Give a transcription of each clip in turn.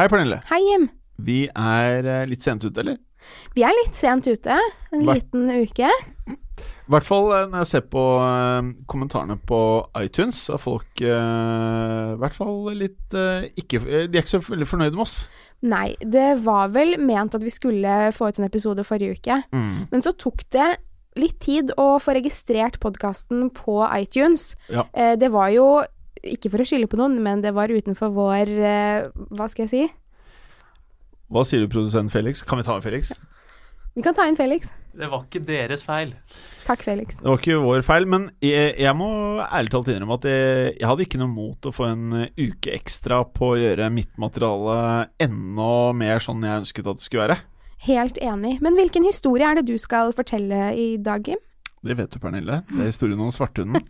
Hei, Pernille. Hei, Jim. Vi er eh, litt sent ute, eller? Vi er litt sent ute. En Hva- liten uke. I hvert fall eh, når jeg ser på eh, kommentarene på iTunes, er folk i hvert fall litt ikke De er ikke så veldig fornøyde med oss. Nei, det var vel ment at vi skulle få ut en episode forrige uke. Men så tok det litt tid å få registrert podkasten på iTunes. Ja. Eh, det var jo, ikke for å skylde på noen, men det var utenfor vår eh, Hva skal jeg si? Hva sier du, produsent Felix? Kan vi ta Felix? Vi kan ta inn Felix. Det var ikke deres feil. Takk, Felix. Det var ikke vår feil, men jeg, jeg må ærlig talt innrømme at jeg, jeg hadde ikke noe mot å få en eh, uke ekstra på å gjøre mitt materiale enda mer sånn jeg ønsket at det skulle være. Helt enig. Men hvilken historie er det du skal fortelle i dag, Jim? Det vet du, Pernille. Det er historien om svarthunden.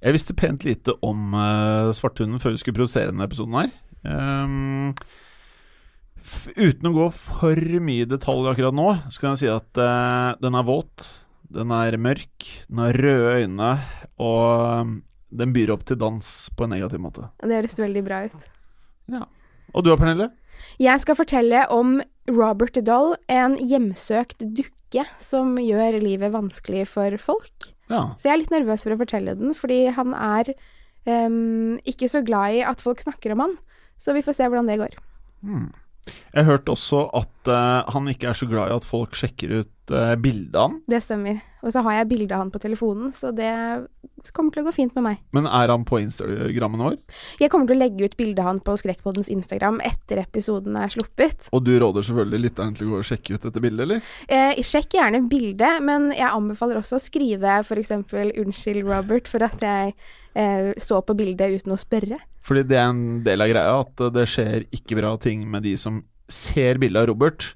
Jeg visste pent lite om uh, svarthunden før vi skulle produsere denne episoden her. Um, uten å gå for mye i detalj akkurat nå, så kan jeg si at uh, den er våt, den er mørk, den har røde øyne, og um, den byr opp til dans på en negativ måte. Det høres veldig bra ut. Og du da, Pernille? Jeg skal fortelle om Robert Doll, en hjemsøkt dukke som gjør livet vanskelig for folk. Ja. Så jeg er litt nervøs for å fortelle den, fordi han er um, ikke så glad i at folk snakker om han. Så vi får se hvordan det går. Hmm. Jeg hørte også at uh, han ikke er så glad i at folk sjekker ut uh, bildet av han. Det stemmer. Og så har jeg bilde av han på telefonen, så det kommer til å gå fint med meg. Men er han på Instagrammen vår? Jeg kommer til å legge ut bilde av han på Skrekkpoddens Instagram etter episoden er sluppet. Og du råder selvfølgelig lytteren til å gå og sjekke ut dette bildet, eller? Eh, sjekk gjerne bildet, men jeg anbefaler også å skrive f.eks. 'Unnskyld, Robert', for at jeg så på bildet uten å spørre. Fordi det er en del av greia at eh, det skjer ikke bra ting med de som ser bildet av Robert,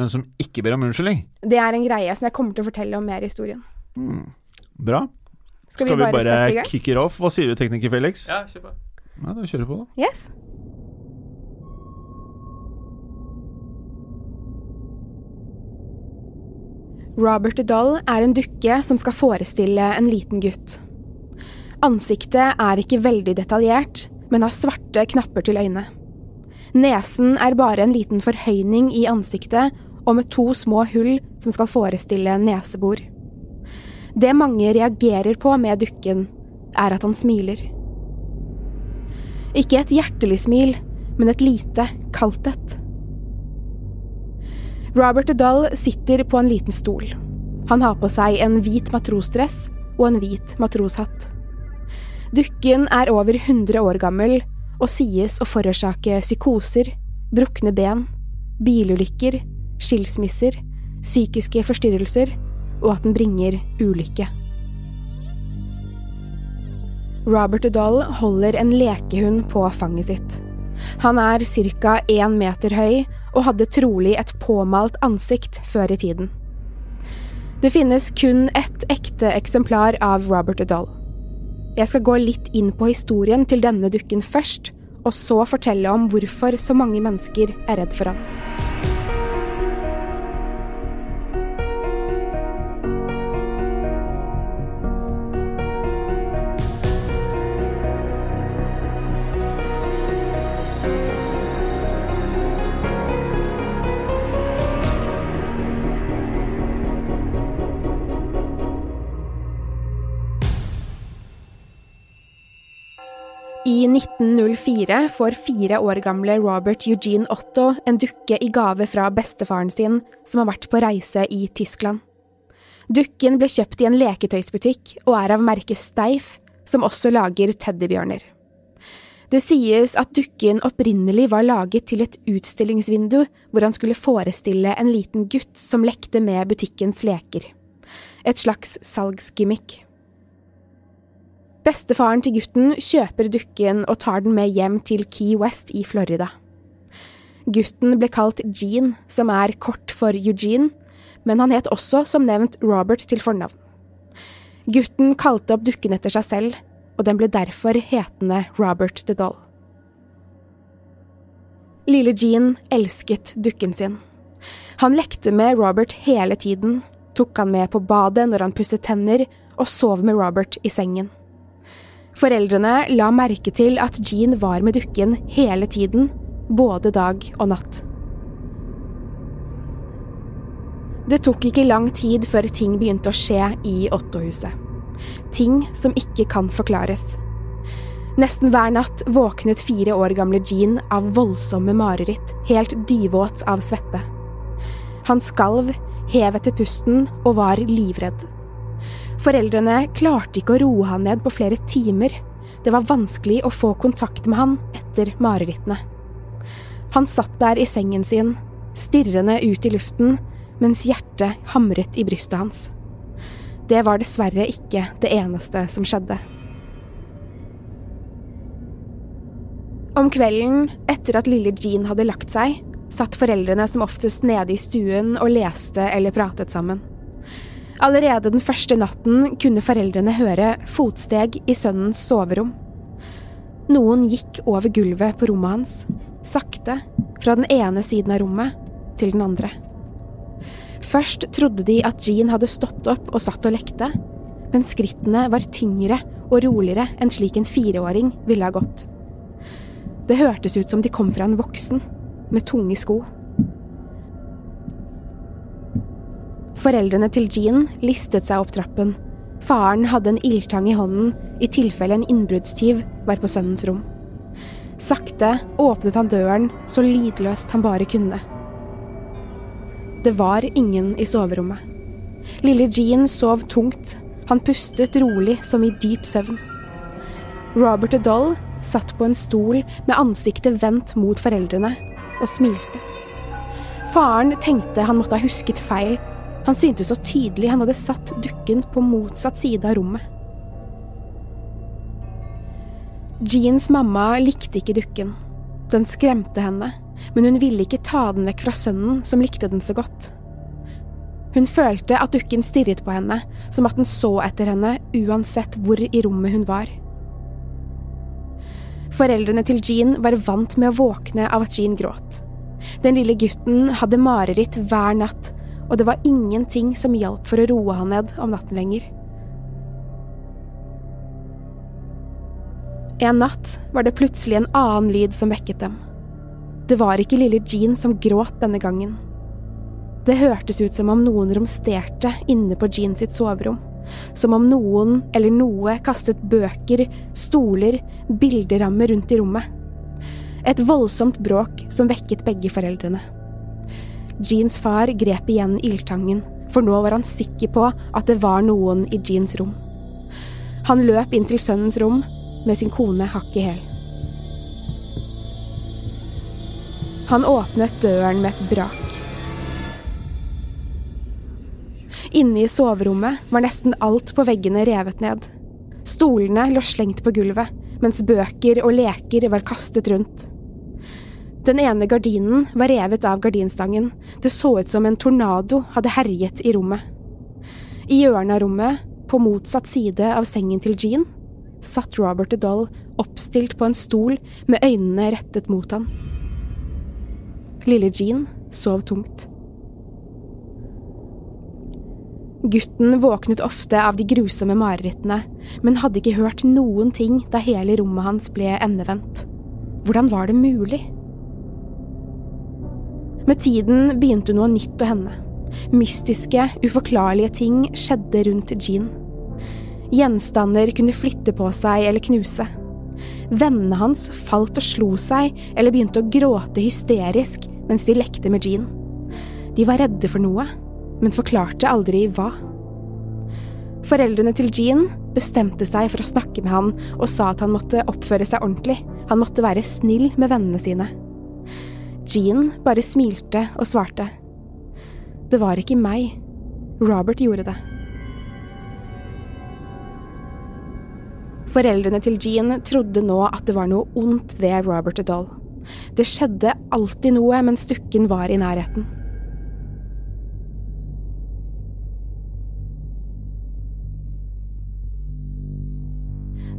men som ikke ber om unnskyldning. Det er en greie som jeg kommer til å fortelle om mer i historien. Mm. Bra. Skal, vi bare, sette i gang? kick it off? Hva sier du, tekniker Felix? Ja, kjør på. Ja, da kjører vi på, da. Yes. Robert Doll er en dukke som skal forestille en liten gutt. Ansiktet er ikke veldig detaljert, men har svarte knapper til øyne. Nesen er bare en liten forhøyning i ansiktet og med to små hull som skal forestille nesebor. Det mange reagerer på med dukken, er at han smiler. Ikke et hjertelig smil, men et lite, kaldt et. Robert Dull sitter på en liten stol. Han har på seg en hvit matrosdress og en hvit matroshatt. Dukken er over 100 år gammel og sies å forårsake psykoser, brukne ben, bilulykker, skilsmisser, psykiske forstyrrelser og at den bringer ulykke. Robert Dahl holder en lekehund på fanget sitt. Han er ca. én meter høy og hadde trolig et påmalt ansikt før i tiden. Det finnes kun ett ekte eksemplar av Robert Udall. Jeg skal gå litt inn på historien til denne dukken først, og så fortelle om hvorfor så mange mennesker er redd for ham. I 1904 får fire år gamle Robert Eugene Otto en dukke i gave fra bestefaren sin, som har vært på reise i Tyskland. Dukken ble kjøpt i en leketøysbutikk og er av merket Steif, som også lager teddybjørner. Det sies at dukken opprinnelig var laget til et utstillingsvindu hvor han skulle forestille en liten gutt som lekte med butikkens leker. Et slags salgsgimmick. Bestefaren til gutten kjøper dukken og tar den med hjem til Key West i Florida. Gutten ble kalt Gene, som er kort for Eugene, men han het også, som nevnt, Robert til fornavn. Gutten kalte opp dukken etter seg selv, og den ble derfor hetende Robert the Doll. Lille Jean elsket dukken sin. Han lekte med Robert hele tiden, tok han med på badet når han pusset tenner, og sov med Robert i sengen. Foreldrene la merke til at Jean var med dukken hele tiden, både dag og natt. Det tok ikke lang tid før ting begynte å skje i Otto-huset. Ting som ikke kan forklares. Nesten hver natt våknet fire år gamle Jean av voldsomme mareritt, helt dyvåt av svette. Han skalv, hev etter pusten og var livredd. Foreldrene klarte ikke å roe han ned på flere timer. Det var vanskelig å få kontakt med han etter marerittene. Han satt der i sengen sin, stirrende ut i luften, mens hjertet hamret i brystet hans. Det var dessverre ikke det eneste som skjedde. Om kvelden, etter at lille Jean hadde lagt seg, satt foreldrene som oftest nede i stuen og leste eller pratet sammen. Allerede den første natten kunne foreldrene høre fotsteg i sønnens soverom. Noen gikk over gulvet på rommet hans, sakte, fra den ene siden av rommet til den andre. Først trodde de at Jean hadde stått opp og satt og lekte, men skrittene var tyngre og roligere enn slik en fireåring ville ha gått. Det hørtes ut som de kom fra en voksen, med tunge sko. Foreldrene til Jean listet seg opp trappen. Faren hadde en ildtang i hånden i tilfelle en innbruddstyv var på sønnens rom. Sakte åpnet han døren så lydløst han bare kunne. Det var ingen i soverommet. Lille Jean sov tungt. Han pustet rolig som i dyp søvn. Robert Doll satt på en stol med ansiktet vendt mot foreldrene og smilte. Faren tenkte han måtte ha husket feil. Han syntes så tydelig han hadde satt dukken på motsatt side av rommet. Jeans mamma likte ikke dukken. Den skremte henne men hun ville ikke ta den vekk fra sønnen, som likte den så godt. Hun følte at dukken stirret på henne, som at den så etter henne uansett hvor i rommet hun var. Foreldrene til Jean var vant med å våkne av at Jean gråt. Den lille gutten hadde mareritt hver natt, og det var ingenting som hjalp for å roe han ned om natten lenger. En natt var det plutselig en annen lyd som vekket dem. Det var ikke lille Jean som gråt denne gangen. Det hørtes ut som om noen romsterte inne på Jean sitt soverom. Som om noen eller noe kastet bøker, stoler, bilderammer rundt i rommet. Et voldsomt bråk som vekket begge foreldrene. Jeans far grep igjen ildtangen, for nå var han sikker på at det var noen i Jeans rom. Han løp inn til sønnens rom med sin kone hakk i hæl. Han åpnet døren med et brak. Inne i soverommet var nesten alt på veggene revet ned. Stolene lå slengt på gulvet, mens bøker og leker var kastet rundt. Den ene gardinen var revet av gardinstangen, det så ut som en tornado hadde herjet i rommet. I hjørnet av rommet, på motsatt side av sengen til Jean, satt Robert Doll oppstilt på en stol med øynene rettet mot han. Lille Jean sov tungt. Gutten våknet ofte av de grusomme marerittene, men hadde ikke hørt noen ting da hele rommet hans ble endevendt. Hvordan var det mulig? Med tiden begynte noe nytt å hende. Mystiske, uforklarlige ting skjedde rundt Jean. Gjenstander kunne flytte på seg eller knuse. Vennene hans falt og slo seg eller begynte å gråte hysterisk mens de lekte med Jean. De var redde for noe, men forklarte aldri hva. Foreldrene til Jean bestemte seg for å snakke med han og sa at han måtte oppføre seg ordentlig, han måtte være snill med vennene sine. Jean bare smilte og svarte. Det var ikke meg. Robert gjorde det. Foreldrene til Jean trodde nå at det var noe ondt ved Robert Doll. Det skjedde alltid noe mens dukken var i nærheten.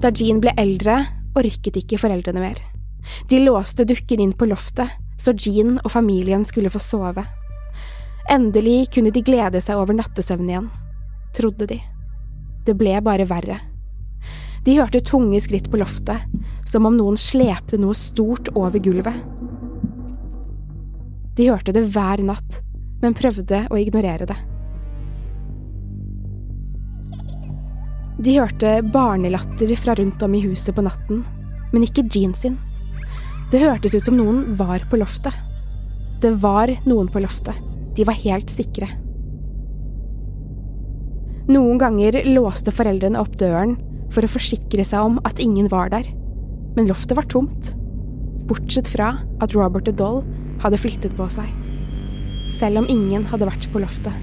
Da Jean ble eldre, orket ikke foreldrene mer. De låste dukken inn på loftet, så Jean og familien skulle få sove. Endelig kunne de glede seg over nattesøvn igjen, trodde de. Det ble bare verre. De hørte tunge skritt på loftet, som om noen slepte noe stort over gulvet. De hørte det hver natt, men prøvde å ignorere det. De hørte barnelatter fra rundt om i huset på natten, men ikke Jean sin. Det hørtes ut som noen var på loftet. Det var noen på loftet. De var helt sikre. Noen ganger låste foreldrene opp døren for å forsikre seg om at ingen var der, men loftet var tomt, bortsett fra at Robert Doll hadde flyttet på seg, selv om ingen hadde vært på loftet.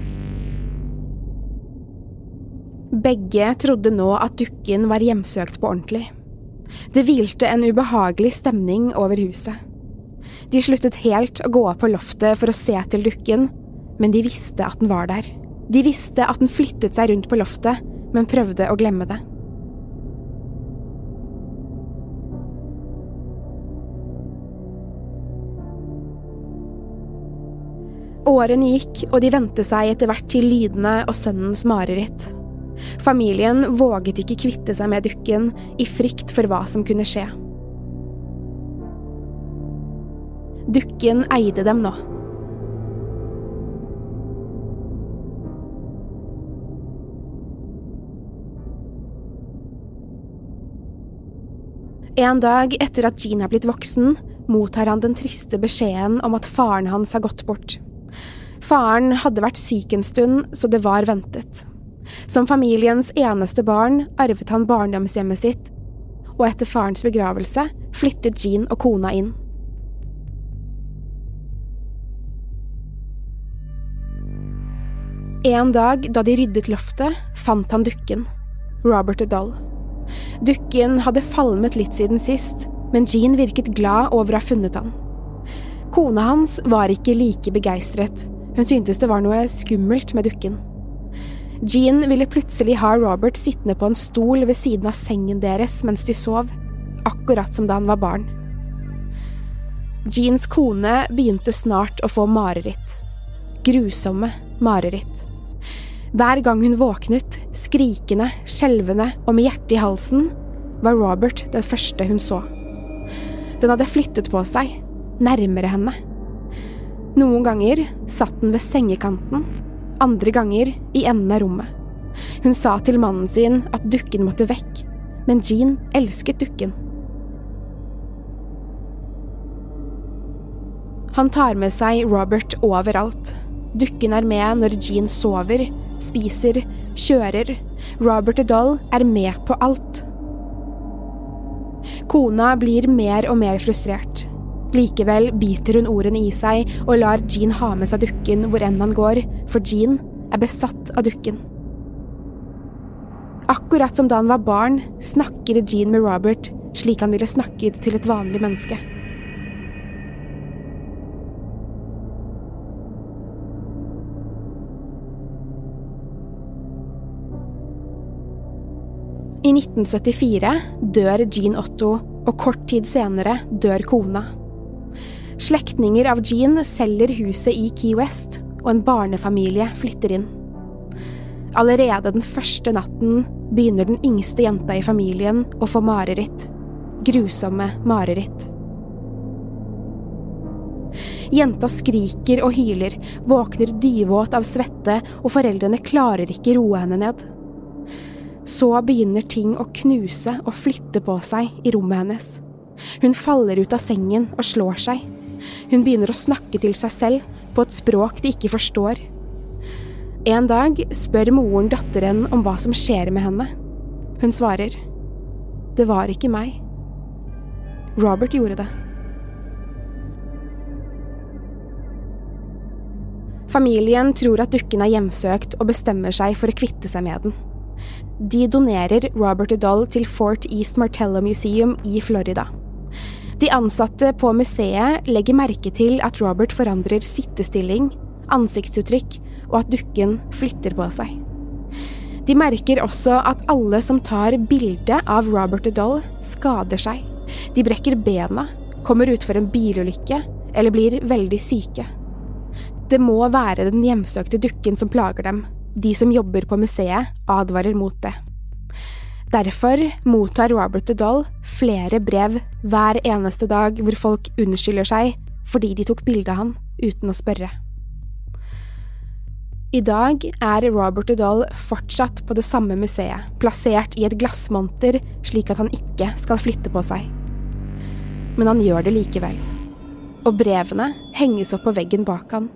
Begge trodde nå at dukken var hjemsøkt på ordentlig. Det hvilte en ubehagelig stemning over huset. De sluttet helt å gå opp på loftet for å se til dukken, men de visste at den var der. De visste at den flyttet seg rundt på loftet, men prøvde å glemme det. Årene gikk, og de vente seg etter hvert til lydene og sønnens mareritt. Familien våget ikke kvitte seg med dukken, i frykt for hva som kunne skje. Dukken eide dem nå. En dag etter at Jean er blitt voksen, mottar han den triste beskjeden om at faren hans har gått bort. Faren hadde vært syk en stund, så det var ventet. Som familiens eneste barn arvet han barndomshjemmet sitt, og etter farens begravelse flyttet Jean og kona inn. En dag da de ryddet loftet, fant han dukken, Robert Dull. Dukken hadde falmet litt siden sist, men Jean virket glad over å ha funnet han. Kona hans var ikke like begeistret, hun syntes det var noe skummelt med dukken. Jean ville plutselig ha Robert sittende på en stol ved siden av sengen deres mens de sov, akkurat som da han var barn. Jeans kone begynte snart å få mareritt. Grusomme mareritt. Hver gang hun våknet, skrikende, skjelvende og med hjertet i halsen, var Robert det første hun så. Den hadde flyttet på seg, nærmere henne. Noen ganger satt den ved sengekanten, andre ganger i enden av rommet. Hun sa til mannen sin at dukken måtte vekk, men Jean elsket dukken. Han tar med seg Robert overalt. Dukken er med når Jean sover, spiser, kjører. Robert Doll er med på alt. Kona blir mer og mer frustrert. Likevel biter hun ordene i seg og lar Jean ha med seg dukken hvor enn han går, for Jean er besatt av dukken. Akkurat som da han var barn, snakker Jean med Robert slik han ville snakket til et vanlig menneske. I 1974 dør Jean Otto, og kort tid senere dør kona. Slektninger av Jean selger huset i Key West, og en barnefamilie flytter inn. Allerede den første natten begynner den yngste jenta i familien å få mareritt. Grusomme mareritt. Jenta skriker og hyler, våkner dyvåt av svette, og foreldrene klarer ikke roe henne ned. Så begynner ting å knuse og flytte på seg i rommet hennes. Hun faller ut av sengen og slår seg. Hun begynner å snakke til seg selv på et språk de ikke forstår. En dag spør moren datteren om hva som skjer med henne. Hun svarer, det var ikke meg. Robert gjorde det. Familien tror at dukken er hjemsøkt og bestemmer seg for å kvitte seg med den. De donerer Robert Udall til Fort East Martello Museum i Florida. De ansatte på museet legger merke til at Robert forandrer sittestilling, ansiktsuttrykk og at dukken flytter på seg. De merker også at alle som tar bilde av Robert Doll, skader seg. De brekker bena, kommer utfor en bilulykke eller blir veldig syke. Det må være den hjemsøkte dukken som plager dem, de som jobber på museet, advarer mot det. Derfor mottar Robert the Doll flere brev hver eneste dag hvor folk unnskylder seg fordi de tok bilde av han uten å spørre. I dag er Robert the Doll fortsatt på det samme museet, plassert i et glassmonter slik at han ikke skal flytte på seg. Men han gjør det likevel. Og brevene henges opp på veggen bak han.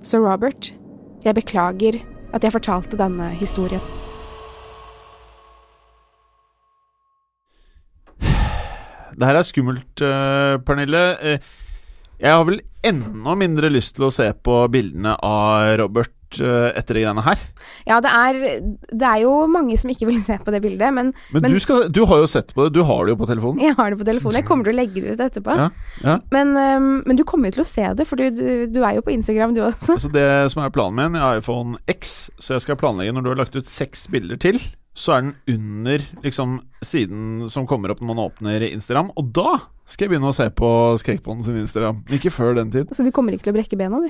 Så Robert, jeg beklager at jeg fortalte denne historien. Det her er skummelt, uh, Pernille. Uh, jeg har vel enda mindre lyst til å se på bildene av Robert eh, etter de greiene her. Ja, det er, det er jo mange som ikke vil se på det bildet, men, Men, Men- du, skal, du har jo sett på det. Du har det jo på telefonen. jeg har det på telefonen. Jeg kommer til å legge det ut etterpå. Ja, ja. Men, øhm, men du kommer jo til å se det, for du, du, du er jo på Instagram du også. Altså det som er planen min, jeg har iPhone X, så jeg skal planlegge når du har lagt ut seks bilder til, så er den under liksom siden som kommer opp når man åpner Instagram, og da skal jeg begynne å se på Skrekkpodden sin Instagram. Ikke før den tid. Så du kommer ikke til å brekke bena, du.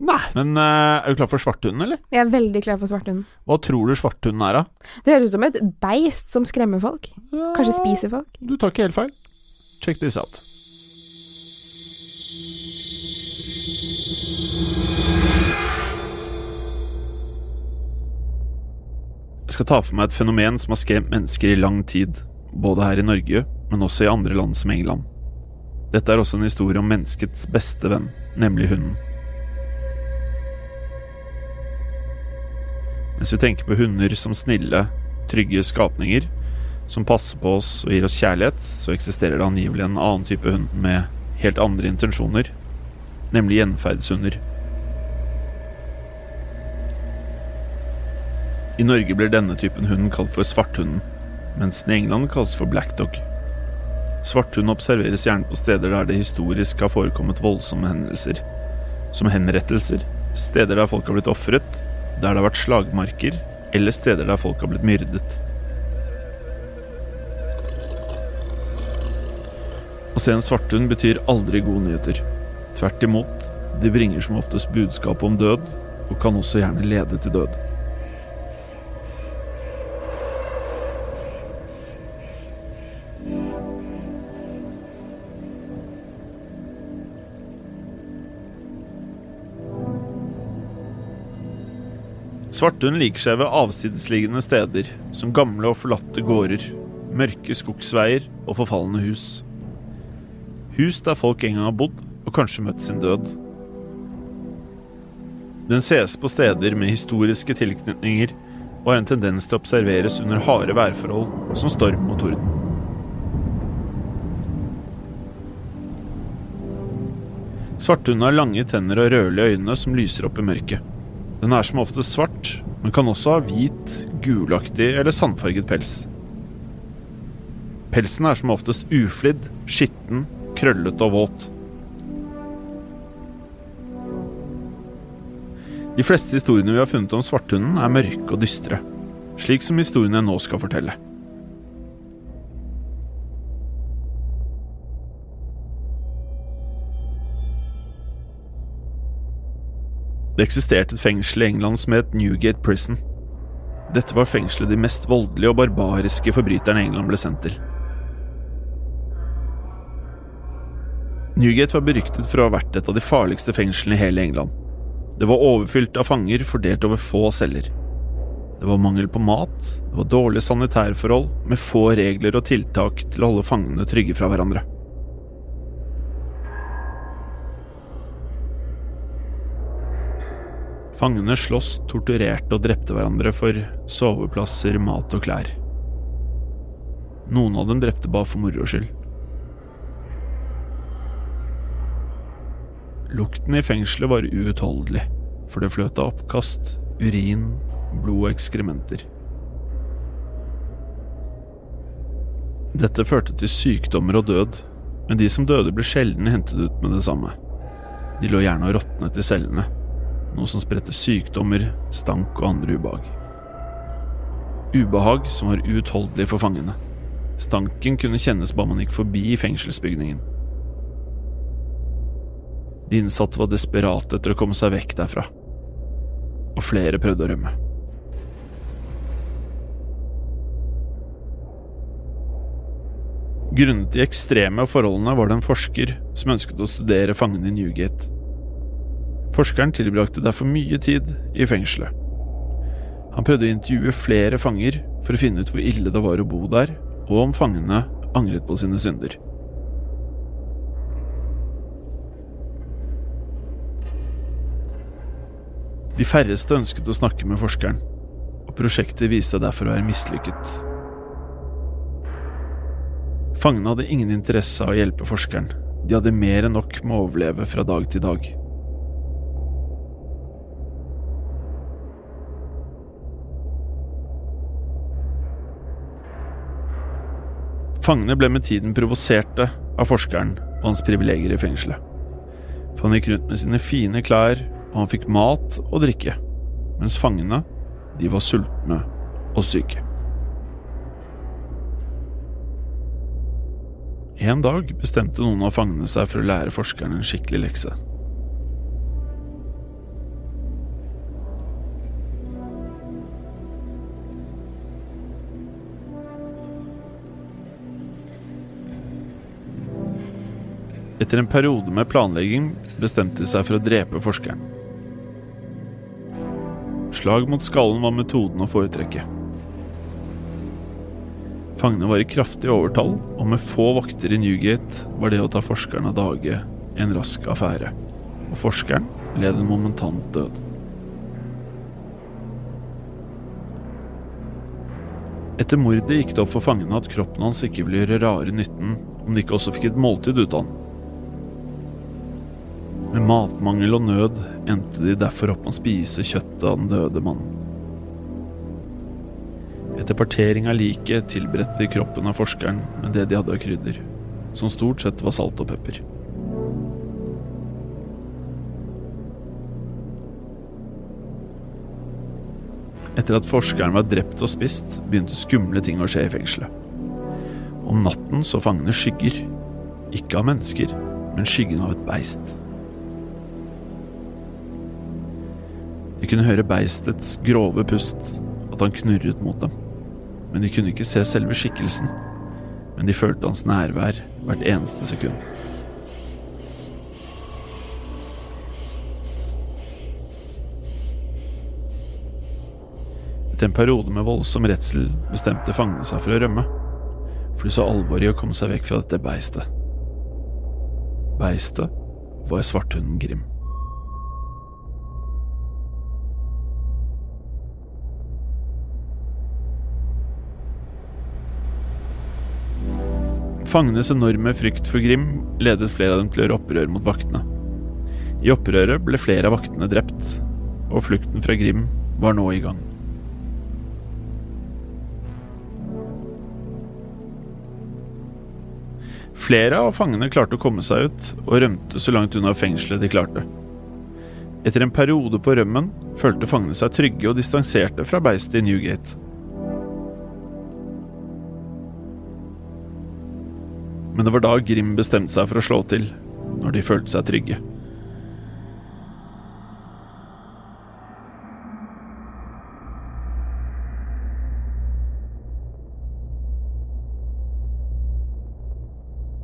Nei. Men uh, er du klar for svarthunden, eller? Jeg er veldig klar for svarthunden. Hva tror du svarthunden er, da? Det høres ut som et beist som skremmer folk. Kanskje spiser folk. Du tar ikke helt feil. Check this out. Jeg skal ta for meg et fenomen som har skremt mennesker i lang tid, både her i Norge, men også i andre land som England. Dette er også en historie om menneskets beste venn, nemlig hunden. Mens vi tenker på hunder som snille, trygge skapninger, som passer på oss og gir oss kjærlighet, så eksisterer det angivelig en annen type hund med helt andre intensjoner, nemlig gjenferdshunder. I Norge blir denne typen hund kalt for svarthunden, mens den i England kalles for black dog. Svarthund observeres gjerne på steder der det historisk har forekommet voldsomme hendelser, som henrettelser, steder der folk har blitt ofret, der det har vært slagmarker, eller steder der folk har blitt myrdet. Å se en svarthund betyr aldri gode nyheter. Tvert imot, de bringer som oftest budskap om død, og kan også gjerne lede til død. Svarthund liker seg ved avsidesliggende steder, som gamle og forlatte gårder, mørke skogsveier og forfalne hus. Hus der folk en gang har bodd, og kanskje møtt sin død. Den ses på steder med historiske tilknytninger, og har en tendens til å observeres under harde værforhold, som storm og torden. Svarthunden har lange tenner og rødlige øyne som lyser opp i mørket. Den er som oftest svart, men kan også ha hvit, gulaktig eller sandfarget pels. Pelsen er som oftest uflidd, skitten, krøllete og våt. De fleste historiene vi har funnet om svarthunden, er mørke og dystre, slik som historiene jeg nå skal fortelle. Det eksisterte et fengsel i England som het Newgate Prison. Dette var fengselet de mest voldelige og barbariske forbryterne England ble sendt til. Newgate var beryktet for å ha vært et av de farligste fengslene i hele England. Det var overfylt av fanger fordelt over få celler. Det var mangel på mat, det var dårlige sanitærforhold, med få regler og tiltak til å holde fangene trygge fra hverandre. Fangene sloss, torturerte og drepte hverandre for soveplasser, mat og klær. Noen av dem drepte bare for moro skyld. Lukten i fengselet var uutholdelig, for det fløt av oppkast, urin, blod og ekskrementer. Dette førte til sykdommer og død, men de som døde ble sjelden hentet ut med det samme. De lå gjerne og råtnet i cellene, noe som spredte sykdommer, stank og andre ubehag. Ubehag som var uutholdelig for fangene. Stanken kunne kjennes bare man gikk forbi fengselsbygningen. De innsatte var desperate etter å komme seg vekk derfra, og flere prøvde å rømme. Grunnet de ekstreme forholdene var det en forsker som ønsket å studere fangene i Newgate. Forskeren tilbrakte derfor mye tid i fengselet. Han prøvde å intervjue flere fanger for å finne ut hvor ille det var å bo der, og om fangene angret på sine synder. De færreste ønsket å snakke med forskeren, og prosjektet viste seg derfor å være mislykket. Fangene hadde ingen interesse av å hjelpe forskeren, de hadde mer enn nok med å overleve fra dag til dag. Fangene ble med tiden provoserte av forskeren og hans privilegier i fengselet. For han gikk rundt med sine fine klær, og han fikk mat og drikke, mens fangene, de var sultne og syke. En dag bestemte noen av fangene seg for å lære forskeren en skikkelig lekse. Etter en periode med planlegging bestemte de seg for å drepe forskeren. Slag mot skallen var metoden å foretrekke. Fangene var i kraftig overtall, og med få vakter i Newgate var det å ta forskeren av dage en rask affære. Og forskeren led en momentant død. Etter mordet gikk det opp for fangene at kroppen hans ikke ville gjøre rare nytten om de ikke også fikk et måltid ut av han. Matmangel og nød endte de derfor opp med å spise kjøttet av den døde mannen. Etter partering av liket tilberedte de kroppen av forskeren med det de hadde av krydder, som stort sett var salt og pepper. Etter at forskeren var drept og spist, begynte skumle ting å skje i fengselet. Om natten så fangene skygger. Ikke av mennesker, men skyggen av et beist. De kunne høre beistets grove pust, at han knurret mot dem. Men de kunne ikke se selve skikkelsen. Men de følte hans nærvær hvert eneste sekund. Etter en periode med voldsom redsel bestemte fangene seg for å rømme. For de så alvoret i å komme seg vekk fra dette beistet. Beistet var svarthunden Grim. Fangenes enorme frykt for Grim ledet flere av dem til å gjøre opprør mot vaktene. I opprøret ble flere av vaktene drept, og flukten fra Grim var nå i gang. Flere av fangene klarte å komme seg ut, og rømte så langt unna fengselet de klarte. Etter en periode på rømmen følte fangene seg trygge og distanserte fra beistet i Newgate. Men det var da Grim bestemte seg for å slå til, når de følte seg trygge.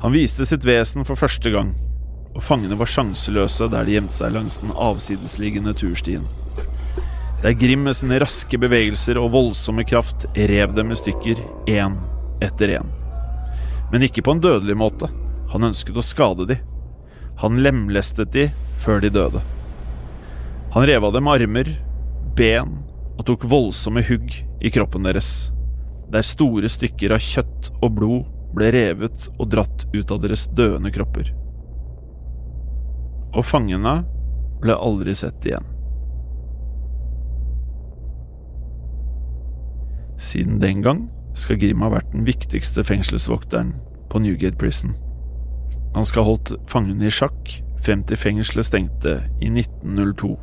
Han viste sitt vesen for første gang, og fangene var sjanseløse der de gjemte seg langs den avsidesliggende turstien. Der Grim med sine raske bevegelser og voldsomme kraft rev dem i stykker, én etter én. Men ikke på en dødelig måte. Han ønsket å skade de. Han lemlestet de før de døde. Han rev av dem armer, ben og tok voldsomme hugg i kroppen deres, der store stykker av kjøtt og blod ble revet og dratt ut av deres døende kropper. Og fangene ble aldri sett igjen. Siden den gang skal Grim ha vært den viktigste fengselsvokteren på Newgate Prison. Han skal ha holdt fangene i sjakk frem til fengselet stengte i 1902.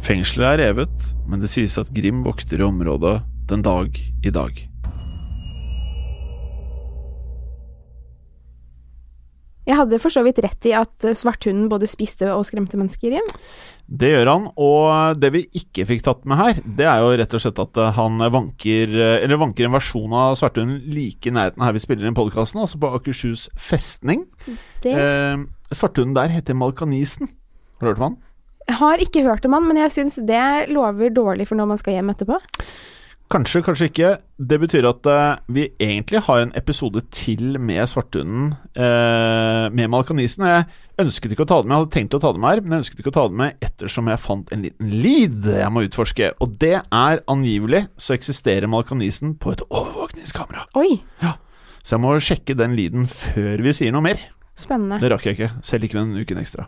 Fengselet er revet, men det sies at Grim vokter i området den dag i dag. Jeg hadde for så vidt rett i at svarthunden både spiste og skremte mennesker, Jim. Det gjør han, og det vi ikke fikk tatt med her, det er jo rett og slett at eh, han vanker eh, Eller vanker en versjon av svarthunden like i nærheten her vi spiller inn podkasten, altså på Akershus festning. Det Eh, svarthunden der heter Malkanisen. Har du hørt om han? Jeg har ikke hørt om han, men jeg syns det lover dårlig for når man skal hjem etterpå. Kanskje, kanskje ikke. Det betyr at uh, vi egentlig har en episode til med svarthunden, uh, med Malkanisen. Jeg ønsket ikke å ta det med, jeg hadde tenkt å ta det med her, men jeg ønsket ikke å ta det med ettersom jeg fant en liten lead jeg må utforske. Og det er angivelig så eksisterer Malkanisen på et overvåkningskamera. Oi, Ja, Så jeg må sjekke den leaden før vi sier noe mer. spennende. Det rakk jeg ikke, selv ikke med en uken ekstra.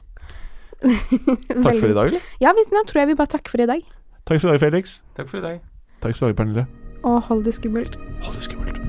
Takk for i dag, eller? Ja, nå tror jeg vi bare takker for i dag. Takk for i dag, Felix. Takk for i dag. Takk skal du ha, Pernille. Og hold det skummelt. Hold det skummelt.